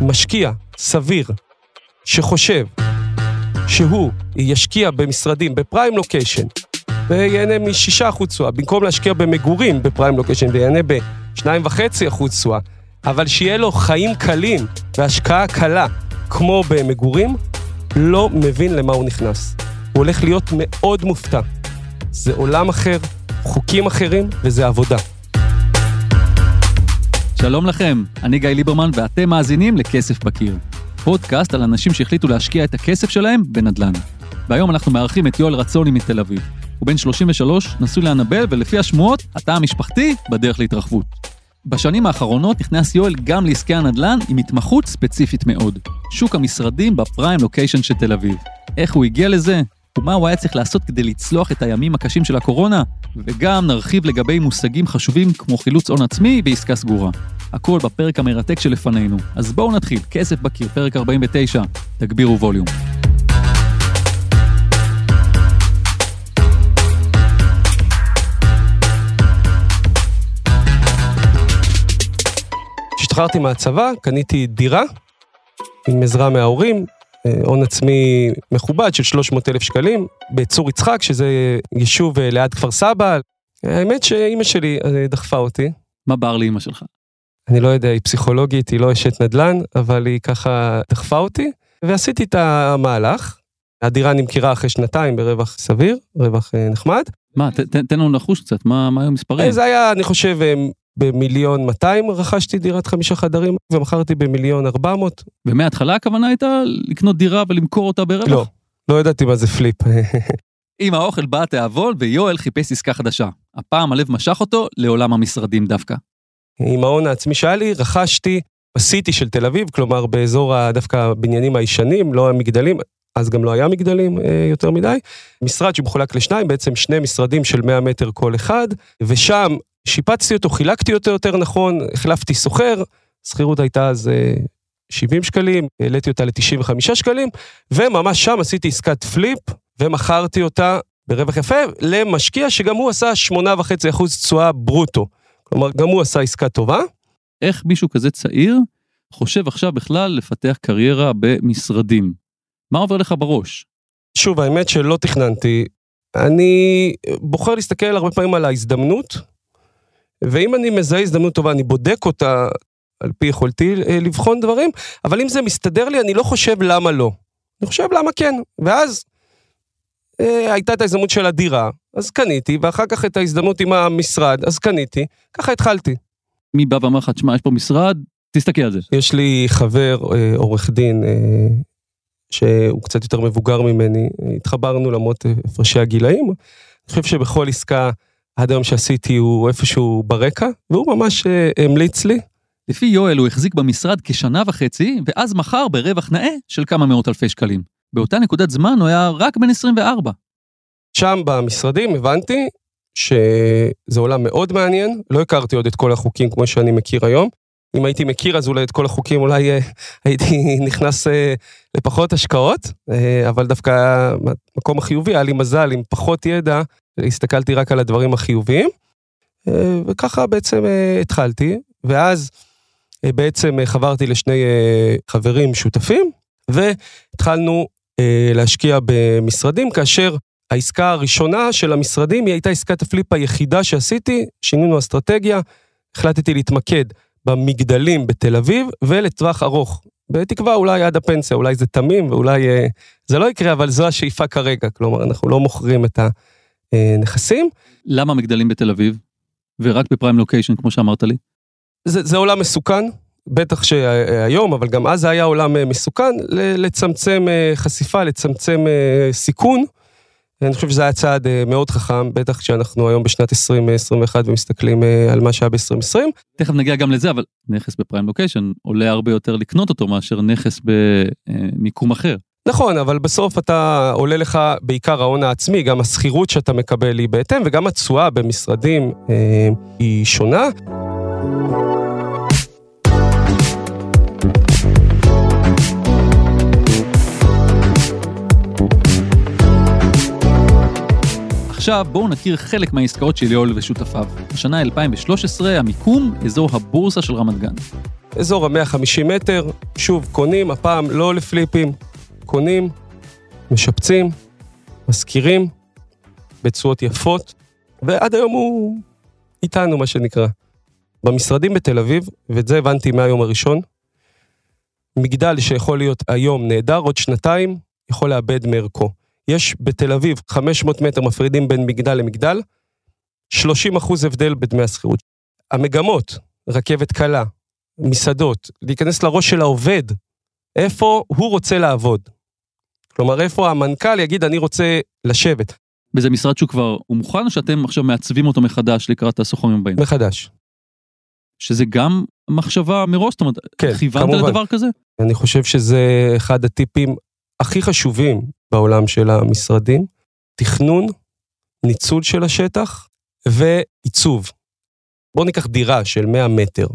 משקיע סביר שחושב שהוא ישקיע במשרדים בפריים לוקיישן וייהנה מ-6% תשואה, במקום להשקיע במגורים בפריים לוקיישן וייהנה ב-2.5% תשואה, אבל שיהיה לו חיים קלים והשקעה קלה כמו במגורים, לא מבין למה הוא נכנס. הוא הולך להיות מאוד מופתע. זה עולם אחר, חוקים אחרים, וזה עבודה. שלום לכם, אני גיא ליברמן ואתם מאזינים לכסף בקיר. פודקאסט על אנשים שהחליטו להשקיע את הכסף שלהם בנדל"ן. והיום אנחנו מארחים את יואל רצוני מתל אביב. הוא בן 33, נשוי לאנבל, ולפי השמועות, התא המשפחתי בדרך להתרחבות. בשנים האחרונות נכנס יואל גם לעסקי הנדל"ן עם התמחות ספציפית מאוד. שוק המשרדים בפריים לוקיישן של תל אביב. איך הוא הגיע לזה? ומה הוא היה צריך לעשות כדי לצלוח את הימים הקשים של הקורונה? וגם נרחיב לגבי מושגים חשובים כמו חילוץ הון עצמי ועסקה סגורה. הכל בפרק המרתק שלפנינו. אז בואו נתחיל, כסף בקיר, פרק 49, תגבירו ווליום. כשהשתחררתי מהצבא, קניתי דירה עם עזרה מההורים, אה, הון עצמי מכובד של 300 אלף שקלים, בצור יצחק, שזה יישוב אה, ליד כפר סבא. האמת שאימא שלי אה, דחפה אותי. מה בער לאימא שלך? אני לא יודע, היא פסיכולוגית, היא לא אשת נדל"ן, אבל היא ככה דחפה אותי, ועשיתי את המהלך. הדירה נמכרה אחרי שנתיים ברווח סביר, רווח נחמד. מה, ת, ת, תן לנו לחוש קצת, מה, מה היו המספרים? זה היה, אני חושב, במיליון 200 רכשתי דירת חמישה חדרים, ומכרתי במיליון 400. ומההתחלה הכוונה הייתה לקנות דירה ולמכור אותה ברווח? לא, לא ידעתי מה זה פליפ. עם האוכל בא התיאבון, ויואל חיפש עסקה חדשה. הפעם הלב משך אותו לעולם המשרדים דווקא. עם ההון העצמי שהיה לי, רכשתי בסיטי של תל אביב, כלומר באזור דווקא הבניינים הישנים, לא המגדלים, אז גם לא היה מגדלים אה, יותר מדי. משרד שמחולק לשניים, בעצם שני משרדים של 100 מטר כל אחד, ושם שיפצתי אותו, חילקתי אותו יותר נכון, החלפתי סוחר, שכירות הייתה אז 70 שקלים, העליתי אותה ל-95 שקלים, וממש שם עשיתי עסקת פליפ, ומכרתי אותה ברווח יפה למשקיע שגם הוא עשה 8.5% תשואה ברוטו. כלומר, גם הוא עשה עסקה טובה. איך מישהו כזה צעיר חושב עכשיו בכלל לפתח קריירה במשרדים? מה עובר לך בראש? שוב, האמת שלא תכננתי. אני בוחר להסתכל הרבה פעמים על ההזדמנות, ואם אני מזהה הזדמנות טובה, אני בודק אותה על פי יכולתי אה, לבחון דברים, אבל אם זה מסתדר לי, אני לא חושב למה לא. אני חושב למה כן. ואז הייתה את ההזדמנות של הדירה, אז קניתי, ואחר כך את ההזדמנות עם המשרד, אז קניתי, ככה התחלתי. מי בא ואמר לך, תשמע, יש פה משרד, תסתכל על זה. יש לי חבר, אה, עורך דין, אה, שהוא קצת יותר מבוגר ממני, התחברנו למרות אה, הפרשי הגילאים. אני חושב שבכל עסקה, עד היום שעשיתי הוא איפשהו ברקע, והוא ממש אה, המליץ לי. לפי יואל הוא החזיק במשרד כשנה וחצי, ואז מכר ברווח נאה של כמה מאות אלפי שקלים. באותה נקודת זמן הוא היה רק בן 24. שם במשרדים הבנתי שזה עולם מאוד מעניין, לא הכרתי עוד את כל החוקים כמו שאני מכיר היום. אם הייתי מכיר אז אולי את כל החוקים אולי אה, הייתי נכנס אה, לפחות השקעות, אבל דווקא המקום החיובי, היה לי מזל עם פחות ידע, הסתכלתי רק על הדברים החיוביים, אה, וככה בעצם אה, התחלתי, ואז אה, בעצם חברתי לשני חברים שותפים, והתחלנו להשקיע במשרדים, כאשר העסקה הראשונה של המשרדים היא הייתה עסקת הפליפ היחידה שעשיתי, שינינו אסטרטגיה, החלטתי להתמקד במגדלים בתל אביב ולטווח ארוך. בתקווה אולי עד הפנסיה, אולי זה תמים ואולי זה לא יקרה, אבל זו השאיפה כרגע, כלומר אנחנו לא מוכרים את ה... אה. למה מגדלים בתל אביב? ורק בפריים לוקיישן, כמו שאמרת לי? זה, זה עולם מסוכן, בטח שהיום, אבל גם אז זה היה עולם אה, מסוכן, לצמצם אה, חשיפה, לצמצם סיכון. אני חושב שזה היה צעד מאוד חכם, בטח כשאנחנו היום בשנת 2021 ומסתכלים על מה שהיה ב-2020. תכף נגיע גם לזה, אבל נכס בפריים לוקיישן עולה הרבה יותר לקנות אותו מאשר נכס במיקום אחר. נכון, אבל בסוף אתה עולה לך בעיקר ההון העצמי, גם השכירות שאתה מקבל היא בהתאם, וגם התשואה במשרדים אה, היא שונה. עכשיו בואו נכיר חלק מהעסקאות של יואל ושותפיו. השנה 2013, המיקום, אזור הבורסה של רמת גן. אזור ה-150 מטר, שוב, קונים, הפעם לא לפליפים, קונים, משפצים, משכירים, בתשואות יפות, ועד היום הוא איתנו, מה שנקרא. במשרדים בתל אביב, ואת זה הבנתי מהיום הראשון, מגדל שיכול להיות היום נהדר, עוד שנתיים יכול לאבד מערכו. יש בתל אביב 500 מטר מפרידים בין מגדל למגדל, 30 אחוז הבדל בדמי השכירות. המגמות, רכבת קלה, מסעדות, להיכנס לראש של העובד, איפה הוא רוצה לעבוד. כלומר, איפה המנכ"ל יגיד, אני רוצה לשבת. וזה משרד שהוא כבר, הוא מוכן או שאתם עכשיו מעצבים אותו מחדש לקראת הסוחרים הבאים? מחדש. שזה גם מחשבה מראש? זאת אומרת, כן, כיוונת כמובן. לדבר כזה? אני חושב שזה אחד הטיפים הכי חשובים בעולם של המשרדים. תכנון, ניצול של השטח ועיצוב. בואו ניקח דירה של 100 מטר.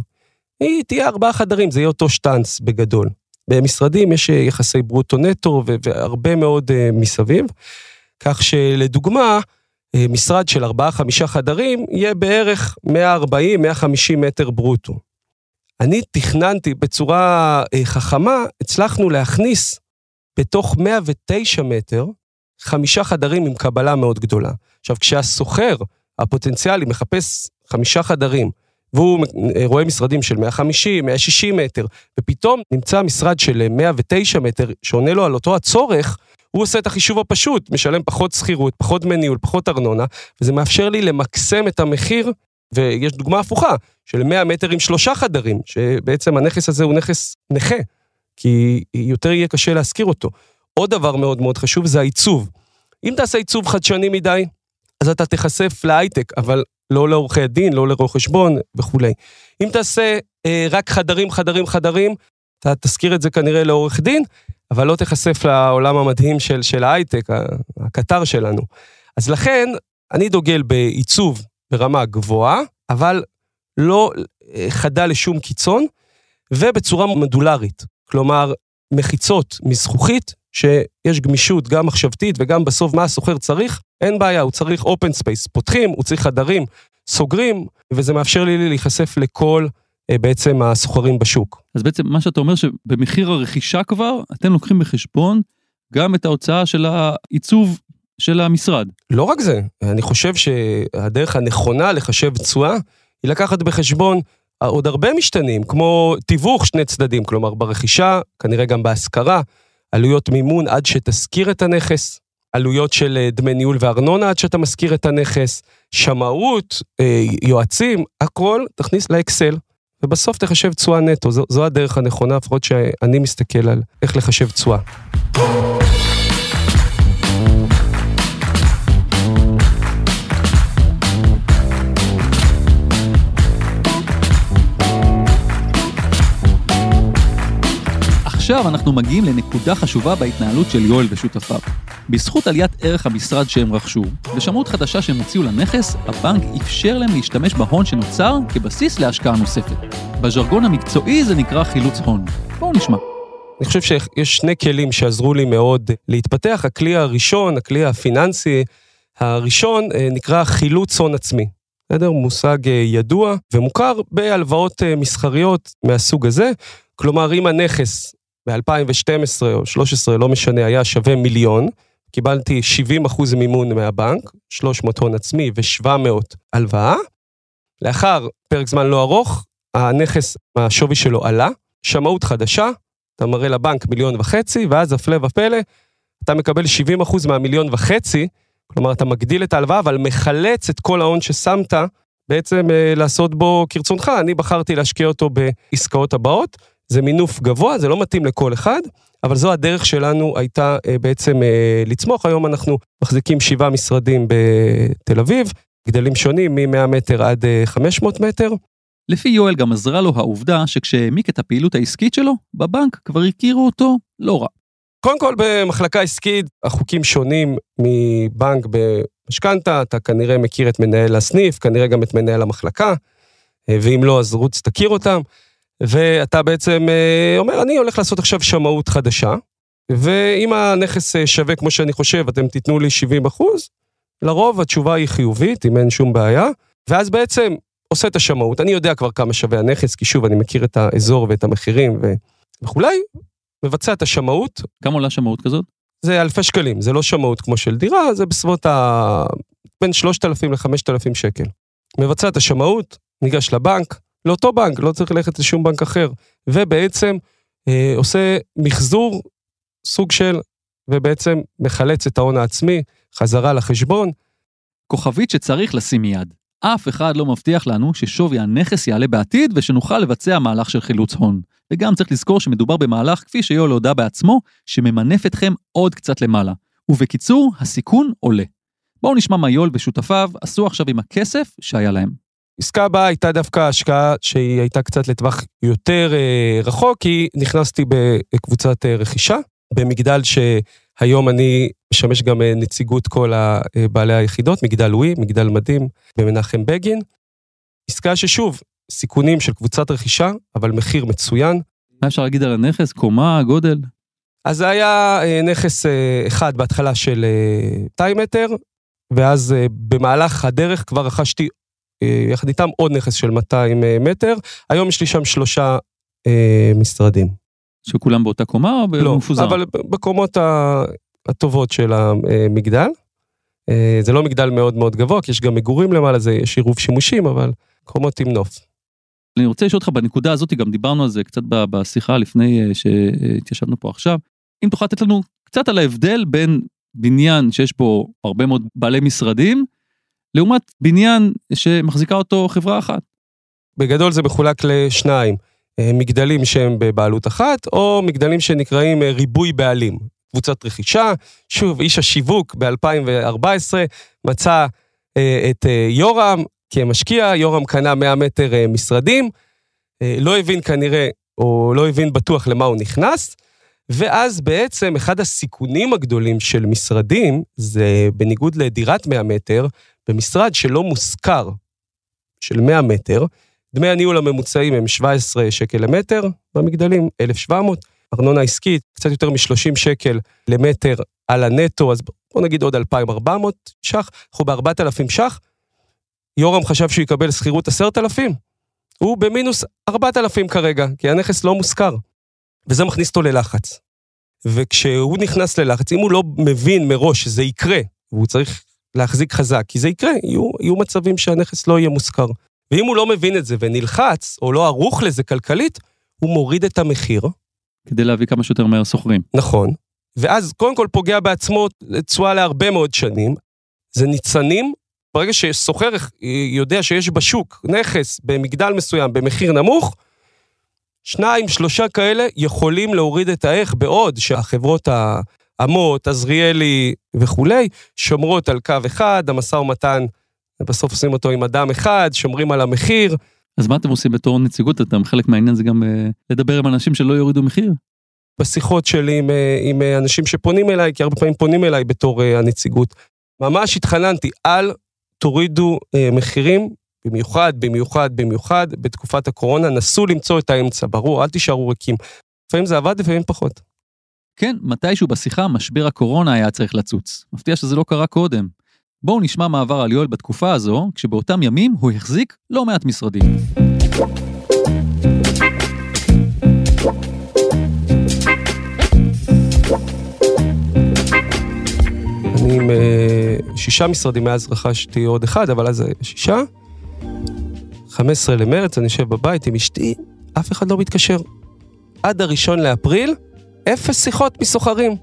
היא תהיה ארבעה חדרים, זה יהיה אותו שטאנץ בגדול. במשרדים יש אה, יחסי ברוטו-נטו ו- והרבה מאוד uh, מסביב, כך שלדוגמה, אה, משרד של ארבעה-חמישה חדרים יהיה בערך 140-150 מטר ברוטו. אני תכננתי בצורה חכמה, הצלחנו להכניס בתוך 109 מטר חמישה חדרים עם קבלה מאוד גדולה. עכשיו, כשהסוחר הפוטנציאלי מחפש חמישה חדרים, והוא אה, רואה משרדים של 150, 160 מטר, ופתאום נמצא משרד של 109 מטר שעונה לו על אותו הצורך, הוא עושה את החישוב הפשוט, משלם פחות שכירות, פחות דמי ניהול, פחות ארנונה, וזה מאפשר לי למקסם את המחיר, ויש דוגמה הפוכה, של 100 מטר עם שלושה חדרים, שבעצם הנכס הזה הוא נכס נכה, כי יותר יהיה קשה להשכיר אותו. עוד דבר מאוד מאוד חשוב זה העיצוב. אם תעשה עיצוב חדשני מדי, אז אתה תיחשף להייטק, אבל לא לעורכי הדין, לא לרואי חשבון וכולי. אם תעשה אה, רק חדרים, חדרים, חדרים, אתה תזכיר את זה כנראה לעורך דין, אבל לא תיחשף לעולם המדהים של, של ההייטק, הקטר שלנו. אז לכן, אני דוגל בעיצוב ברמה גבוהה, אבל לא אה, חדה לשום קיצון, ובצורה מודולרית. כלומר, מחיצות מזכוכית, שיש גמישות גם מחשבתית וגם בסוף מה הסוחר צריך, אין בעיה, הוא צריך open space, פותחים, הוא צריך חדרים, סוגרים, וזה מאפשר לי להיחשף לכל אה, בעצם הסוחרים בשוק. אז בעצם מה שאתה אומר שבמחיר הרכישה כבר, אתם לוקחים בחשבון גם את ההוצאה של העיצוב של המשרד. לא רק זה, אני חושב שהדרך הנכונה לחשב תשואה היא לקחת בחשבון עוד הרבה משתנים, כמו תיווך שני צדדים, כלומר ברכישה, כנראה גם בהשכרה, עלויות מימון עד שתשכיר את הנכס, עלויות של אה, דמי ניהול וארנונה עד שאתה משכיר את הנכס, שמאות, אה, יועצים, הכל תכניס לאקסל, ובסוף תחשב תשואה נטו. זו, זו הדרך הנכונה, לפחות שאני מסתכל על איך לחשב תשואה. עכשיו אנחנו מגיעים לנקודה חשובה בהתנהלות של יואל ושותפיו. בזכות עליית ערך המשרד שהם רכשו, ושמרות חדשה שהם הוציאו לנכס, הבנק אפשר להם להשתמש בהון שנוצר כבסיס להשקעה נוספת. בז'רגון המקצועי זה נקרא חילוץ הון. בואו נשמע. אני חושב שיש שני כלים שעזרו לי מאוד להתפתח. הכלי הראשון, הכלי הפיננסי הראשון, אה, נקרא חילוץ הון עצמי. בסדר? מושג אה, ידוע ומוכר בהלוואות אה, מסחריות מהסוג הזה. כלומר, אם הנכס ב-2012 או 2013, לא משנה, היה שווה מיליון, קיבלתי 70 אחוז מימון מהבנק, 300 הון עצמי ו-700 הלוואה. לאחר פרק זמן לא ארוך, הנכס, השווי שלו עלה, שמאות חדשה, אתה מראה לבנק מיליון וחצי, ואז הפלא ופלא, אתה מקבל 70 אחוז מהמיליון וחצי, כלומר, אתה מגדיל את ההלוואה, אבל מחלץ את כל ההון ששמת, בעצם אה, לעשות בו כרצונך. אני בחרתי להשקיע אותו בעסקאות הבאות. זה מינוף גבוה, זה לא מתאים לכל אחד, אבל זו הדרך שלנו הייתה אה, בעצם אה, לצמוח. היום אנחנו מחזיקים שבעה משרדים בתל אביב, גדלים שונים מ-100 מטר עד 500 מטר. לפי יואל גם עזרה לו העובדה שכשהעמיק את הפעילות העסקית שלו, בבנק כבר הכירו אותו לא רע. קודם כל, במחלקה עסקית, החוקים שונים מבנק במשכנתה, אתה כנראה מכיר את מנהל הסניף, כנראה גם את מנהל המחלקה, ואם לא, אז רוץ תכיר אותם. ואתה בעצם אומר, אני הולך לעשות עכשיו שמאות חדשה, ואם הנכס שווה כמו שאני חושב, אתם תיתנו לי 70 אחוז, לרוב התשובה היא חיובית, אם אין שום בעיה, ואז בעצם עושה את השמאות, אני יודע כבר כמה שווה הנכס, כי שוב, אני מכיר את האזור ואת המחירים ו... וכולי, מבצע את השמאות, כמה עולה שמאות כזאת? זה אלפי שקלים, זה לא שמאות כמו של דירה, זה בסביבות ה... בין 3,000 ל-5,000 שקל. מבצע את השמאות, ניגש לבנק, לאותו בנק, לא צריך ללכת לשום בנק אחר, ובעצם אה, עושה מחזור, סוג של, ובעצם מחלץ את ההון העצמי חזרה לחשבון. כוכבית שצריך לשים מיד. אף אחד לא מבטיח לנו ששווי הנכס יעלה בעתיד ושנוכל לבצע מהלך של חילוץ הון. וגם צריך לזכור שמדובר במהלך, כפי שיואל הודה בעצמו, שממנף אתכם עוד קצת למעלה. ובקיצור, הסיכון עולה. בואו נשמע מה יואל ושותפיו עשו עכשיו עם הכסף שהיה להם. עסקה הבאה הייתה דווקא השקעה שהיא הייתה קצת לטווח יותר אה, רחוק, כי נכנסתי בקבוצת אה, רכישה, במגדל שהיום אני משמש גם אה, נציגות כל בעלי היחידות, מגדל ווי, מגדל מדהים במנחם בגין. עסקה ששוב, סיכונים של קבוצת רכישה, אבל מחיר מצוין. מה אפשר להגיד על הנכס? קומה, גודל? אז זה היה נכס אחד בהתחלה של אה, 200 מטר, ואז במהלך הדרך כבר רכשתי יחד איתם עוד נכס של 200 אה, מטר. היום יש לי שם שלושה אה, משרדים. שכולם באותה קומה או לא, במפוזר? אבל בקומות הטובות של המגדל. אה, זה לא מגדל מאוד מאוד גבוה, כי יש גם מגורים למעלה, זה יש עירוב שימושים, אבל קומות עם נוף. אני רוצה לשאול אותך בנקודה הזאת, גם דיברנו על זה קצת בשיחה לפני אה, שהתיישבנו פה עכשיו. אם תוכל לתת לנו קצת על ההבדל בין בניין שיש בו הרבה מאוד בעלי משרדים, לעומת בניין שמחזיקה אותו חברה אחת. בגדול זה מחולק לשניים, אה, מגדלים שהם בבעלות אחת, או מגדלים שנקראים אה, ריבוי בעלים. קבוצת רכישה, שוב, איש השיווק ב-2014 מצא אה, את יורם כמשקיע, יורם קנה 100 מטר משרדים, לא הבין כנראה, או לא הבין בטוח למה הוא נכנס, ואז בעצם אחד הסיכונים הגדולים של משרדים, זה בניגוד לדירת 100 מטר, במשרד שלא מושכר, של 100 מטר, דמי הניהול הממוצעים הם 17 שקל למטר, במגדלים 1,700, ארנונה עסקית קצת יותר מ-30 שקל למטר על הנטו, אז בוא נגיד עוד 2,400 ש"ח, אנחנו ב-4,000 ש"ח. יורם חשב שהוא יקבל שכירות 10,000, הוא במינוס 4,000 כרגע, כי הנכס לא מושכר. וזה מכניס אותו ללחץ. וכשהוא נכנס ללחץ, אם הוא לא מבין מראש שזה יקרה, והוא צריך להחזיק חזק, כי זה יקרה, יהיו, יהיו מצבים שהנכס לא יהיה מושכר. ואם הוא לא מבין את זה ונלחץ, או לא ערוך לזה כלכלית, הוא מוריד את המחיר, כדי להביא כמה שיותר מהר סוחרים. נכון, ואז קודם כל פוגע בעצמו תשואה להרבה מאוד שנים. זה ניצנים, ברגע שסוחר יודע שיש בשוק נכס במגדל מסוים במחיר נמוך, שניים, שלושה כאלה יכולים להוריד את הערך בעוד שהחברות האמות, עזריאלי וכולי, שומרות על קו אחד, המשא ומתן, בסוף עושים אותו עם אדם אחד, שומרים על המחיר. אז מה אתם עושים בתור נציגות? אתם חלק מהעניין זה גם אה, לדבר עם אנשים שלא יורידו מחיר? בשיחות שלי עם, אה, עם אה, אנשים שפונים אליי, כי הרבה פעמים פונים אליי בתור הנציגות. ממש התחננתי, אל תורידו מחירים, במיוחד, במיוחד, במיוחד, בתקופת הקורונה, נסו למצוא את האמצע, ברור, אל תישארו ריקים. לפעמים זה עבד, לפעמים פחות. כן, מתישהו בשיחה משבר הקורונה היה צריך לצוץ. מפתיע שזה לא קרה קודם. בואו נשמע מה עבר על יואל בתקופה הזו, כשבאותם ימים הוא החזיק לא מעט משרדים. אני עם אה, שישה משרדים, מאז רכשתי עוד אחד, אבל אז שישה. 15 למרץ, אני יושב בבית עם אשתי, אף אחד לא מתקשר. עד הראשון לאפריל, אפס שיחות מסוחרים.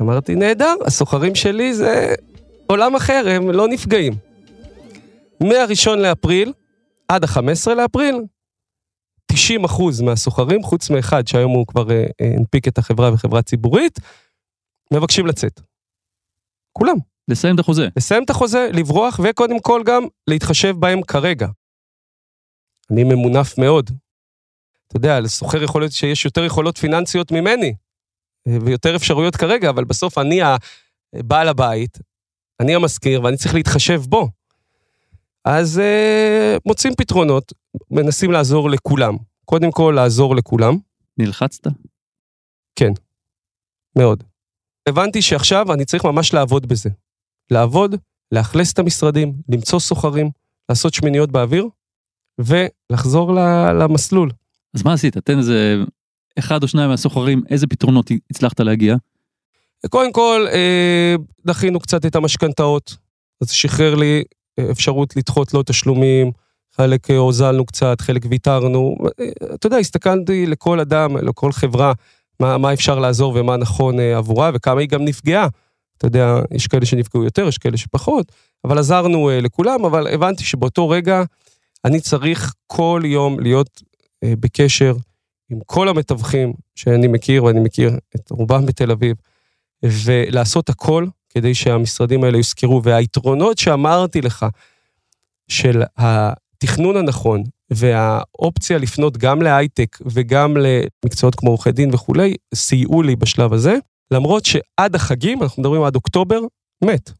אמרתי, נהדר, הסוחרים שלי זה עולם אחר, הם לא נפגעים. מהראשון לאפריל עד ה-15 לאפריל, 90 אחוז מהסוחרים, חוץ מאחד שהיום הוא כבר אה, אה, הנפיק את החברה וחברה ציבורית, מבקשים לצאת. כולם. לסיים את החוזה. לסיים את החוזה, לברוח, וקודם כל גם להתחשב בהם כרגע. אני ממונף מאוד. אתה יודע, לסוחר יכול להיות שיש יותר יכולות פיננסיות ממני, אה, ויותר אפשרויות כרגע, אבל בסוף אני בעל הבית, אני המזכיר, ואני צריך להתחשב בו. אז אה, מוצאים פתרונות, מנסים לעזור לכולם. קודם כל, לעזור לכולם, נלחצת? מאוד. הבנתי שעכשיו אני צריך ממש לעבוד בזה. לעבוד, לאכלס את המשרדים, למצוא סוחרים, לעשות שמיניות באוויר, ולחזור למסלול. אז מה עשית? תן איזה אחד או שניים מהסוחרים, איזה פתרונות הצלחת להגיע? קודם כל, אה, דחינו קצת את המשכנתאות. אז שחרר לי אה, אפשרות לדחות לו תשלומים, חלק אה, הוזלנו קצת, חלק ויתרנו. אתה יודע, הסתכלתי לכל אדם, לכל חברה, מה, מה אפשר לעזור ומה נכון עבורה, וכמה היא גם נפגעה. אתה יודע, יש כאלה שנפגעו יותר, יש כאלה שפחות, אבל עזרנו לכולם, אבל הבנתי שבאותו רגע אני צריך כל יום להיות בקשר עם כל המתווכים שאני מכיר, ואני מכיר את רובם בתל אביב, ולעשות הכל כדי שהמשרדים האלה יוזכרו. והיתרונות שאמרתי לך, של התכנון הנכון, והאופציה לפנות גם להייטק וגם למקצועות כמו עורכי דין וכולי, סייעו לי בשלב הזה, למרות שעד החגים, אנחנו מדברים עד אוקטובר, מת.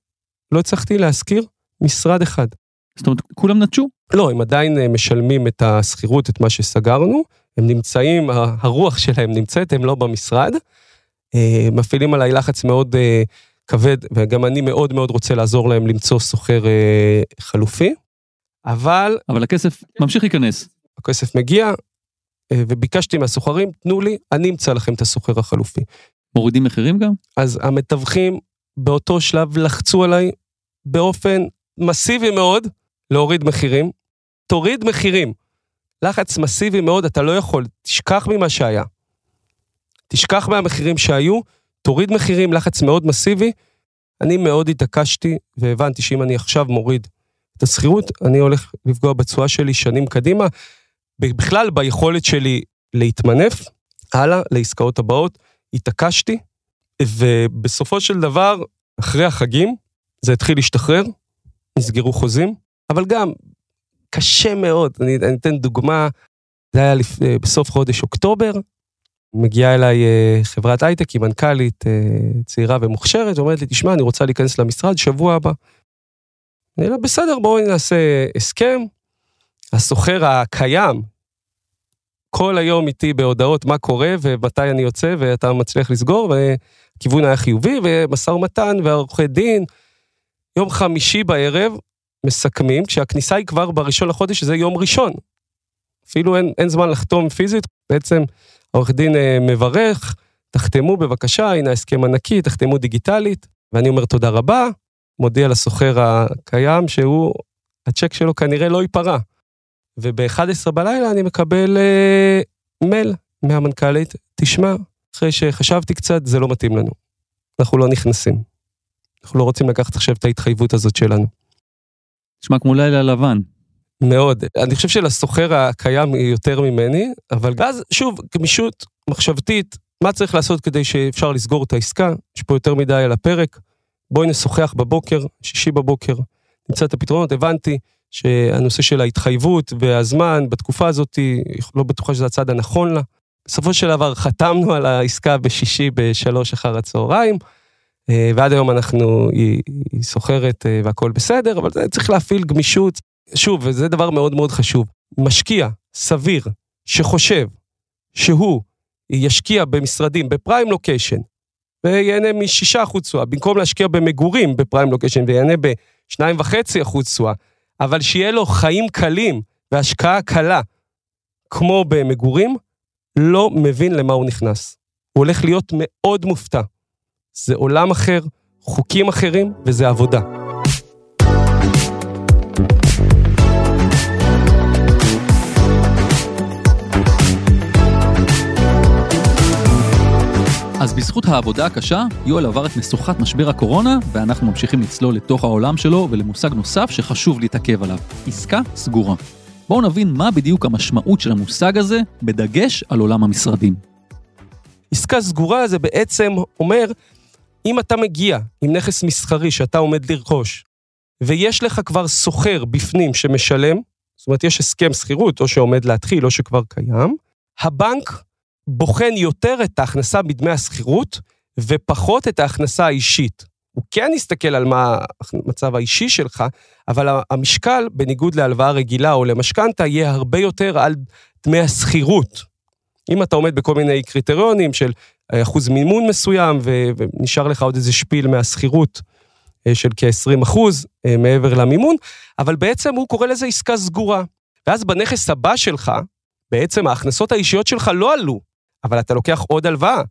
לא הצלחתי להשכיר משרד אחד. זאת אומרת, כולם נטשו? לא, הם עדיין אה, משלמים את השכירות, את מה שסגרנו, הם נמצאים, הרוח שלהם נמצאת, הם לא במשרד. אה, מפעילים עליי לחץ מאוד אה, כבד, וגם אני מאוד מאוד רוצה לעזור להם למצוא סוחר חלופי, אבל... אבל הכסף ממשיך להיכנס. הכסף מגיע, וביקשתי מהסוחרים, תנו לי, אני אמצא לכם את הסוחר החלופי. מורידים מחירים גם? אז המתווכים באותו שלב לחצו עליי באופן מסיבי מאוד להוריד מחירים. תוריד מחירים. לחץ מסיבי מאוד, אתה לא יכול, תשכח ממה שהיה. תשכח מהמחירים שהיו, תוריד מחירים, לחץ מאוד מסיבי. אני מאוד התעקשתי והבנתי שאם אני עכשיו מוריד את השכירות, אני הולך לפגוע בתשואה שלי שנים קדימה. בכלל, ביכולת שלי להתמנף, הלאה, לעסקאות הבאות, התעקשתי, ובסופו של דבר, אחרי החגים, זה התחיל להשתחרר, נסגרו חוזים, אבל גם קשה מאוד. אני, אני אתן דוגמה, זה היה לפ, אה, בסוף חודש אוקטובר, מגיעה אליי אה, חברת הייטק היא מנכ"לית אה, צעירה ומוכשרת, ואומרת לי, תשמע, אני רוצה להיכנס למשרד שבוע הבא. אני אומר, בסדר, בואי נעשה הסכם. הסוחר הקיים, כל היום איתי בהודעות מה קורה ומתי אני יוצא ואתה מצליח לסגור, והכיוון היה חיובי, ומשא ומתן ועורכי דין. יום חמישי בערב, מסכמים, כשהכניסה היא כבר בראשון לחודש, שזה יום ראשון. אפילו אין, אין זמן לחתום פיזית, בעצם העורך דין אה, מברך, תחתמו בבקשה, הנה ההסכם הנקי, תחתמו דיגיטלית, ואני אומר תודה רבה, מודיע לסוחר הקיים שהוא, הצ'ק שלו כנראה לא ייפרע. וב-11 בלילה אני מקבל אה, מייל מהמנכ"לית, תשמע, אחרי שחשבתי קצת, זה לא מתאים לנו. אנחנו לא נכנסים. אנחנו לא רוצים לקחת עכשיו את ההתחייבות הזאת שלנו. נשמע כמו לילה לבן. מאוד. אני חושב שלסוחר הקיים היא יותר ממני, אבל אז שוב, גמישות מחשבתית, מה צריך לעשות כדי שאפשר לסגור את העסקה? יש פה יותר מדי על הפרק. בואי נשוחח בבוקר, שישי בבוקר, נמצא את הפתרונות. הבנתי שהנושא של ההתחייבות והזמן בתקופה הזאת, לא בטוחה שזה הצד הנכון לה. בסופו של דבר חתמנו על העסקה בשישי בשלוש אחר הצהריים. אה, ועד היום אנחנו, היא, היא סוחרת אה, והכל בסדר, אבל צריך להפעיל גמישות. שוב, וזה דבר מאוד מאוד חשוב, משקיע סביר שחושב שהוא ישקיע במשרדים בפריים לוקיישן וייהנה מ-6% תשואה, במקום להשקיע במגורים בפריים לוקיישן וייהנה ב-2.5% תשואה, אבל שיהיה לו חיים קלים והשקעה קלה כמו במגורים, לא מבין למה הוא נכנס. הוא הולך להיות מאוד מופתע. זה עולם אחר, חוקים אחרים, וזה עבודה. אז בזכות העבודה הקשה, יואל עבר את משוכת משבר הקורונה, ואנחנו ממשיכים לצלול לתוך העולם שלו ולמושג נוסף שחשוב להתעכב עליו, עסקה סגורה. בואו נבין מה בדיוק המשמעות של המושג הזה, בדגש על עולם המשרדים. עסקה סגורה זה בעצם אומר אם אתה מגיע עם נכס מסחרי שאתה עומד לרכוש, ויש לך כבר סוחר בפנים שמשלם, זאת אומרת, יש הסכם שכירות, או שעומד להתחיל, או שכבר קיים, הבנק בוחן יותר את ההכנסה מדמי השכירות, ופחות את ההכנסה האישית. הוא כן יסתכל על מה המצב האישי שלך, אבל המשקל, בניגוד להלוואה רגילה או למשכנתה, יהיה הרבה יותר על דמי השכירות. אם אתה עומד בכל מיני קריטריונים של אחוז מימון מסוים, ונשאר לך עוד איזה שפיל מהשכירות אה, של כ-20 אחוז אה, מעבר למימון, אבל בעצם הוא קורא לזה עסקה סגורה. ואז בנכס הבא שלך, בעצם ההכנסות האישיות שלך לא עלו, אבל אתה לוקח עוד הלוואה.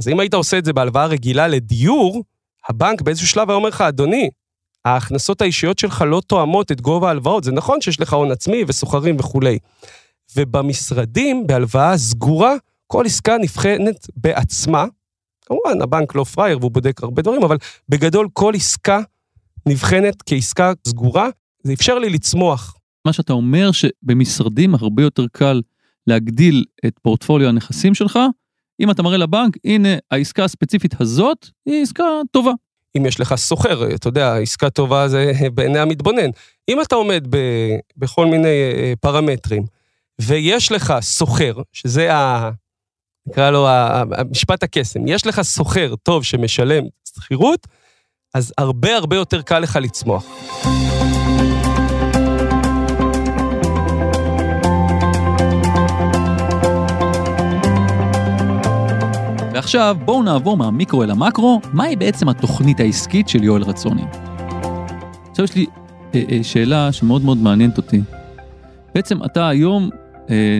אז אם היית עושה את זה בהלוואה רגילה לדיור, הבנק באיזשהו שלב היה אומר לך, אדוני, ההכנסות האישיות שלך לא תואמות את גובה ההלוואות. זה נכון שיש לך הון עצמי וסוחרים וכולי. ובמשרדים, בהלוואה סגורה, כל עסקה נבחנת בעצמה. כמובן, הבנק לא פראייר והוא בודק הרבה דברים, אבל בגדול כל עסקה נבחנת כעסקה סגורה. זה אפשר לי לצמוח. מה שאתה אומר שבמשרדים הרבה יותר קל להגדיל את פורטפוליו הנכסים שלך, אם אתה מראה לבנק, הנה העסקה הספציפית הזאת היא עסקה טובה. אם יש לך סוחר, אתה יודע, עסקה טובה זה בעיני המתבונן. אם אתה עומד ב, בכל מיני אה, פרמטרים, ויש לך סוחר, שזה ה... נקרא לו המשפט הקסם, יש לך סוחר טוב שמשלם שכירות, אז הרבה הרבה יותר קל לך לצמוח. ועכשיו בואו נעבור מהמיקרו אל המקרו, מהי בעצם התוכנית העסקית של יואל רצוני. עכשיו יש לי אה, אה, שאלה שמאוד מאוד מעניינת אותי. בעצם אתה היום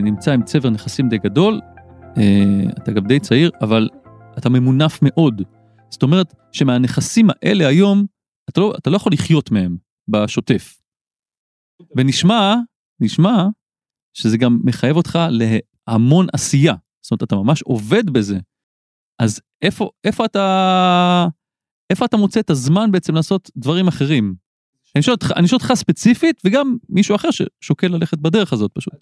נמצא עם צבר נכסים די גדול, אה, אתה גם די צעיר, אבל אתה ממונף מאוד. זאת אומרת שמהנכסים האלה היום, אתה לא, אתה לא יכול לחיות מהם בשוטף. ונשמע, נשמע שזה גם מחייב אותך להמון עשייה. זאת אומרת, אתה ממש עובד בזה. אז איפה, איפה אתה, איפה אתה מוצא את הזמן בעצם לעשות דברים אחרים? אני שואל אותך ספציפית, וגם מישהו אחר ששוקל ללכת בדרך הזאת פשוט.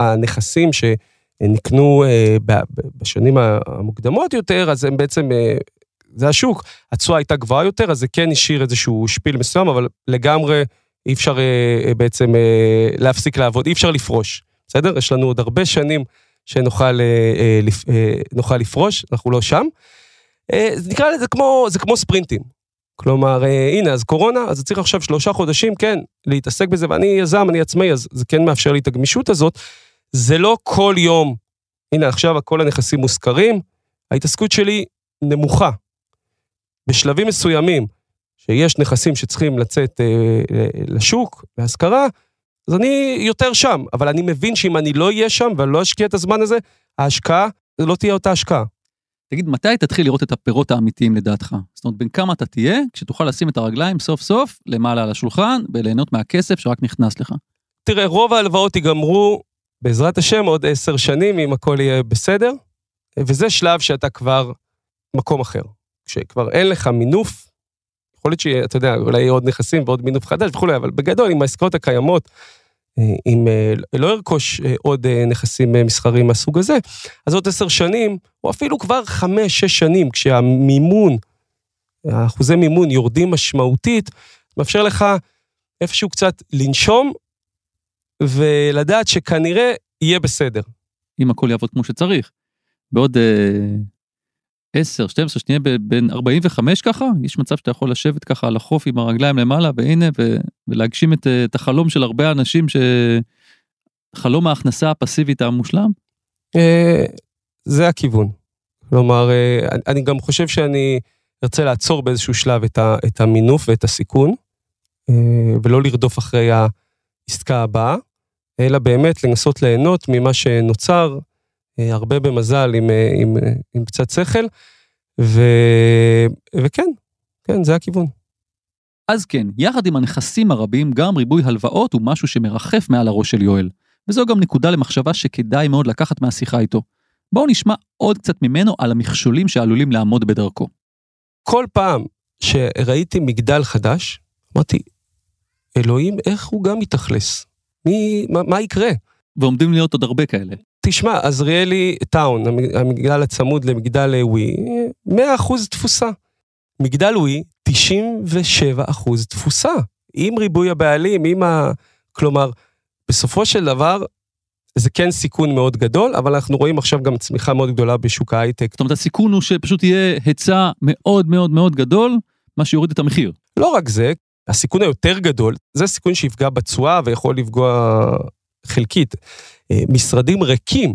הנכסים שנקנו אה, בשנים המוקדמות יותר, אז הם בעצם, אה, זה השוק. התשואה הייתה גבוהה יותר, אז זה כן השאיר איזשהו שפיל מסוים, אבל לגמרי אי אפשר אה, בעצם להפסיק לעבוד, אי אפשר לפרוש, בסדר? יש לנו עוד הרבה שנים שנוכל נוכל לפרוש, אנחנו לא שם. נקרא לזה כמו, זה כמו ספרינטים. כלומר, הנה, אז קורונה, אז צריך עכשיו שלושה חודשים, כן, להתעסק בזה, ואני יזם, אני עצמאי, אז זה כן מאפשר לי את הגמישות הזאת. זה לא כל יום, הנה, עכשיו כל הנכסים מושכרים, ההתעסקות שלי נמוכה. בשלבים מסוימים, שיש נכסים שצריכים לצאת אה, לשוק, להשכרה, אז אני יותר שם, אבל אני מבין שאם אני לא אהיה שם ואני לא אשקיע את הזמן הזה, ההשקעה, לא תהיה אותה השקעה. תגיד, מתי תתחיל לראות את הפירות האמיתיים לדעתך? זאת אומרת, בין כמה אתה תהיה, כשתוכל לשים את הרגליים סוף סוף למעלה על השולחן וליהנות מהכסף שרק נכנס לך? תראה, רוב ההלוואות ייגמרו, בעזרת השם, עוד עשר שנים, אם הכל יהיה בסדר, וזה שלב שאתה כבר מקום אחר. כשכבר אין לך מינוף, יכול להיות שאתה יודע, אולי יהיה עוד נכסים ועוד מינוף חדש וכולי, אבל בגדול, עם העסקאות הקיימות, אה, אם אה, לא ארכוש אה, עוד נכסים מסחריים מהסוג הזה, אז עוד עשר שנים, או אפילו כבר חמש, שש שנים, כשהמימון, האחוזי מימון יורדים משמעותית, מאפשר לך איפשהו קצת לנשום ולדעת שכנראה יהיה בסדר. אם הכל יעבוד כמו שצריך. בעוד 10, 12, שנהיה בין 45 ככה, יש מצב שאתה יכול לשבת ככה על החוף עם הרגליים למעלה, והנה, ו, ולהגשים את, את החלום של הרבה אנשים, ש... חלום ההכנסה הפסיבית המושלם? אה, זה הכיוון. כלומר, אה, אני גם חושב שאני ארצה לעצור באיזשהו שלב את, ה, את המינוף ואת הסיכון, אה, ולא לרדוף אחרי העסקה הבאה, אלא באמת לנסות ליהנות ממה שנוצר, אה, הרבה במזל עם, אה, עם, אה, עם קצת שכל, ו, וכן, כן, זה הכיוון. אז כן, יחד עם הנכסים הרבים, גם ריבוי הלוואות הוא משהו שמרחף מעל הראש של יואל. וזו גם נקודה למחשבה שכדאי מאוד לקחת מהשיחה איתו. בואו נשמע עוד קצת ממנו על המכשולים שעלולים לעמוד בדרכו. כל פעם שראיתי מגדל חדש, אמרתי, אלוהים, איך הוא גם מתאכלס? מי, מה, מה יקרה? ועומדים להיות עוד הרבה כאלה. תשמע, עזריאלי טאון, המגדל הצמוד למגדל ווי, 100% תפוסה. מגדל ווי, 97% תפוסה. עם ריבוי הבעלים, עם ה... כלומר, בסופו של דבר, זה כן סיכון מאוד גדול, אבל אנחנו רואים עכשיו גם צמיחה מאוד גדולה בשוק ההייטק. זאת אומרת, הסיכון הוא שפשוט יהיה היצע מאוד מאוד מאוד גדול, מה שיוריד את המחיר. לא רק זה, הסיכון היותר גדול, זה סיכון שיפגע בתשואה ויכול לפגוע חלקית. אה, משרדים ריקים,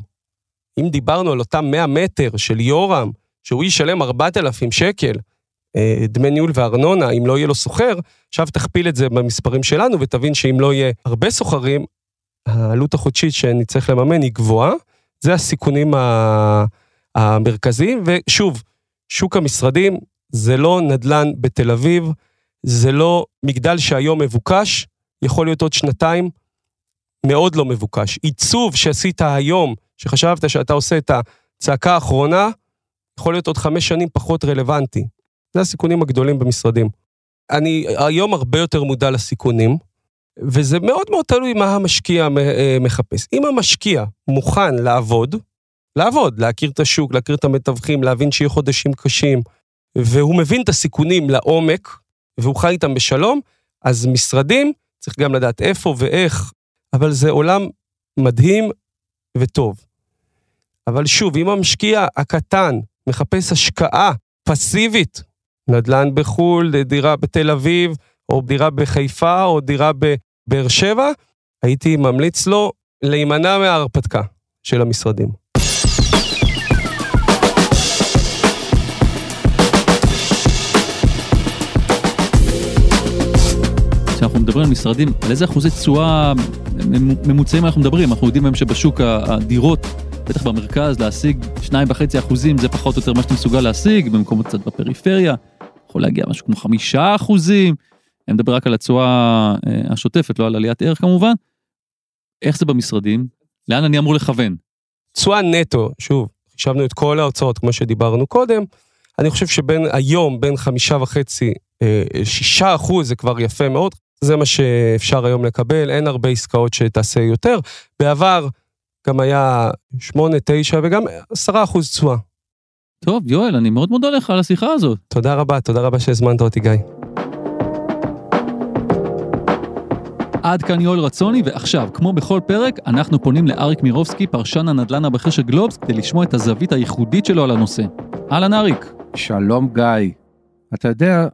אם דיברנו על אותם 100 מטר של יורם, שהוא ישלם 4,000 שקל, אה, דמי ניהול וארנונה, אם לא יהיה לו סוחר, עכשיו תכפיל את זה במספרים שלנו ותבין שאם לא יהיה הרבה סוחרים, העלות החודשית שנצטרך לממן היא גבוהה. זה הסיכונים המרכזיים, ושוב, שוק המשרדים זה לא נדל"ן בתל אביב, זה לא מגדל שהיום מבוקש, יכול להיות עוד שנתיים מאוד לא מבוקש. עיצוב שעשית היום, שחשבת שאתה עושה את הצעקה האחרונה, יכול להיות עוד חמש שנים פחות רלוונטי. זה הסיכונים הגדולים במשרדים. אני היום הרבה יותר מודע לסיכונים, וזה מאוד מאוד תלוי מה המשקיע אה, מחפש. אם המשקיע מוכן לעבוד, לעבוד, להכיר את השוק, להכיר את המתווכים, להבין שיהיו חודשים קשים, והוא מבין את הסיכונים לעומק, והוא חי איתם בשלום, אז משרדים, צריך גם לדעת איפה ואיך, אבל זה עולם מדהים וטוב. אבל שוב, אם המשקיע הקטן מחפש השקעה פסיבית, נדל"ן בחו"ל, דירה בתל אביב, או דירה בחיפה, או דירה בבאר שבע, הייתי ממליץ לו להימנע מההרפתקה של המשרדים. כשאנחנו מדברים על משרדים, על איזה אחוזי תשואה ממוצעים אנחנו מדברים? אנחנו יודעים היום שבשוק הדירות, בטח במרכז, להשיג 2.5 אחוזים זה פחות או יותר מה שאתה מסוגל להשיג, במקומות קצת בפריפריה, יכול להגיע משהו כמו 5 אחוזים, אני מדבר רק על התשואה אה, השוטפת, לא על עליית ערך כמובן. איך זה במשרדים? לאן אני אמור לכוון? תשואה נטו, שוב, חישבנו את כל ההוצאות כמו שדיברנו קודם, אני חושב שבין היום, בין חמישה וחצי, אה, שישה אחוז זה כבר יפה מאוד, זה מה שאפשר היום לקבל, אין הרבה עסקאות שתעשה יותר. בעבר גם היה 8, 9 וגם 10 אחוז תשואה. טוב, יואל, אני מאוד מודה לך על השיחה הזאת. תודה רבה, תודה רבה שהזמנת אותי, גיא. עד כאן יואל רצוני, ועכשיו, כמו בכל פרק, אנחנו פונים לאריק מירובסקי, פרשן הנדל"ן הבכיר של גלובס, כדי לשמוע את הזווית הייחודית שלו על הנושא. אהלן אריק. שלום גיא. אתה יודע,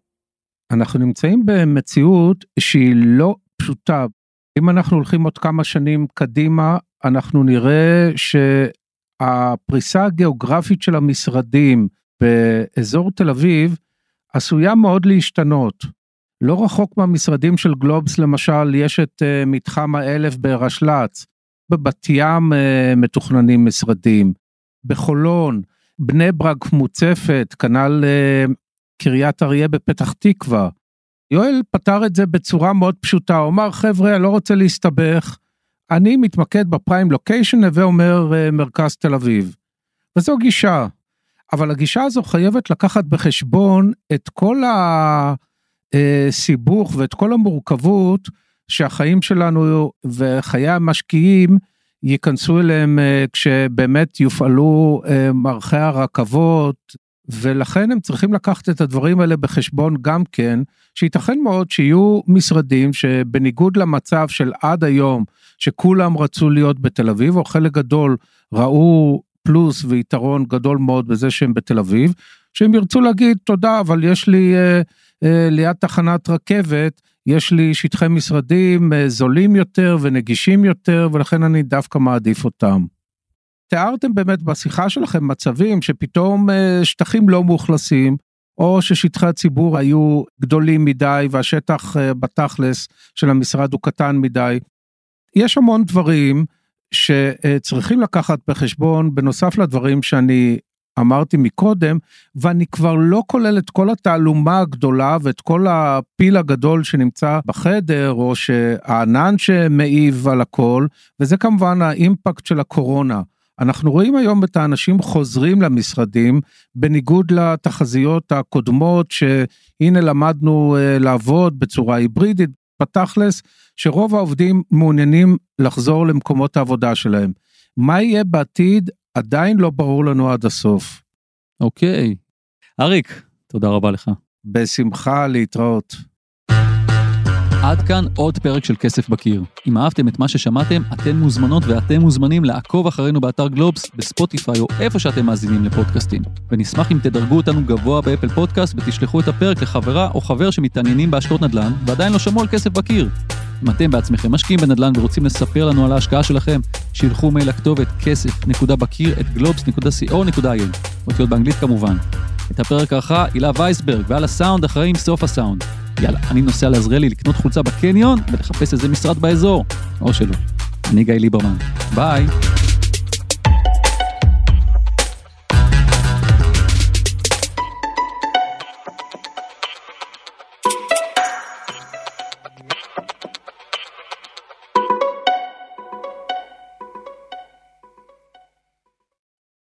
אנחנו נמצאים במציאות שהיא לא פשוטה. אם אנחנו הולכים עוד כמה שנים קדימה, אנחנו נראה שהפריסה הגיאוגרפית של המשרדים באזור תל אביב עשויה מאוד להשתנות. לא רחוק מהמשרדים של גלובס למשל, יש את uh, מתחם האלף ברשל"צ, בבת ים uh, מתוכננים משרדים, בחולון, בני ברק מוצפת, כנ"ל uh, קריית אריה בפתח תקווה. יואל פתר את זה בצורה מאוד פשוטה, הוא אמר חבר'ה אני לא רוצה להסתבך, אני מתמקד בפריים לוקיישן הווה אומר אה, מרכז תל אביב. וזו גישה, אבל הגישה הזו חייבת לקחת בחשבון את כל הסיבוך ואת כל המורכבות שהחיים שלנו וחיי המשקיעים ייכנסו אליהם אה, כשבאמת יופעלו אה, מערכי הרכבות ולכן הם צריכים לקחת את הדברים האלה בחשבון גם כן, שייתכן מאוד שיהיו משרדים שבניגוד למצב של עד היום, שכולם רצו להיות בתל אביב, או חלק גדול ראו פלוס ויתרון גדול מאוד בזה שהם בתל אביב, שהם ירצו להגיד תודה, אבל יש לי אה, אה, ליד תחנת רכבת, יש לי שטחי משרדים אה, זולים יותר ונגישים יותר, ולכן אני דווקא מעדיף אותם. תיארתם באמת בשיחה שלכם מצבים שפתאום אה, שטחים לא מאוכלסים, או ששטחי הציבור היו גדולים מדי והשטח אה, בתכלס של המשרד הוא קטן מדי. יש המון דברים שצריכים לקחת בחשבון בנוסף לדברים שאני אמרתי מקודם, ואני כבר לא כולל את כל התעלומה הגדולה ואת כל הפיל הגדול שנמצא בחדר, או שהענן שמעיב על הכל, וזה כמובן האימפקט של הקורונה. אנחנו רואים היום את האנשים חוזרים למשרדים, בניגוד לתחזיות הקודמות, שהנה למדנו אה, לעבוד בצורה היברידית, בתכלס, שרוב העובדים מעוניינים לחזור למקומות העבודה שלהם. מה יהיה בעתיד עדיין לא ברור לנו עד הסוף. אוקיי. אריק, תודה רבה לך. בשמחה להתראות. עד כאן עוד פרק של כסף בקיר. אם אהבתם את מה ששמעתם, אתן מוזמנות ואתם מוזמנים לעקוב אחרינו באתר גלובס, בספוטיפיי או איפה שאתם מאזינים לפודקאסטים. ונשמח אם תדרגו אותנו גבוה ב Apple Podcast ותשלחו את הפרק לחברה או חבר שמתעניינים בהשקעות נדל"ן ועדיין לא שמעו על כסף בקיר. אם אתם בעצמכם משקיעים בנדל"ן ורוצים לספר לנו על ההשקעה שלכם, שילחו מייל לכתובת כסף.בקיר @גלובס.co.il, אותיות באנגלית כמובן. את הפרק ערכה הילה וייסברג, ועל הסאונד אחראים סוף הסאונד. יאללה, אני נוסע לעזריאלי לקנות חולצה בקניון ולחפש איזה משרד באזור. או שלא. אני גיא ליברמן. ביי.